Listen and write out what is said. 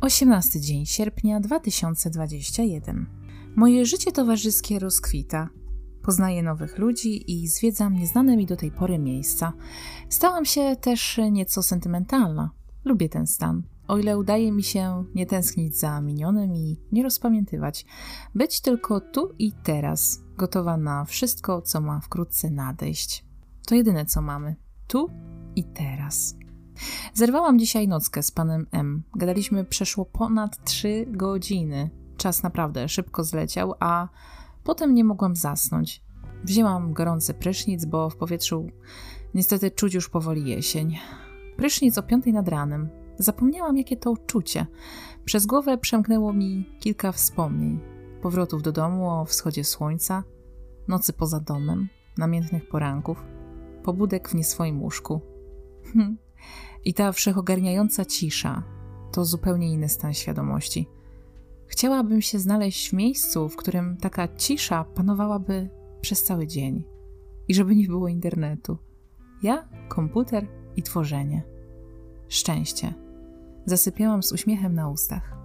18 dzień sierpnia 2021. Moje życie towarzyskie rozkwita. Poznaję nowych ludzi i zwiedzam nieznane mi do tej pory miejsca. Stałam się też nieco sentymentalna. Lubię ten stan. O ile udaje mi się nie tęsknić za minionym i nie rozpamiętywać, być tylko tu i teraz, gotowa na wszystko, co ma wkrótce nadejść. To jedyne, co mamy. Tu i teraz. Zerwałam dzisiaj nockę z panem M. Gadaliśmy przeszło ponad trzy godziny. Czas naprawdę szybko zleciał, a potem nie mogłam zasnąć. Wzięłam gorący prysznic, bo w powietrzu niestety czuć już powoli jesień. Prysznic o piątej nad ranem. Zapomniałam, jakie to uczucie. Przez głowę przemknęło mi kilka wspomnień. Powrotów do domu o wschodzie słońca, nocy poza domem, namiętnych poranków, pobudek w nieswoim łóżku. I ta wszechogarniająca cisza to zupełnie inny stan świadomości. Chciałabym się znaleźć w miejscu, w którym taka cisza panowałaby przez cały dzień i żeby nie było internetu. Ja, komputer i tworzenie. Szczęście. Zasypiałam z uśmiechem na ustach.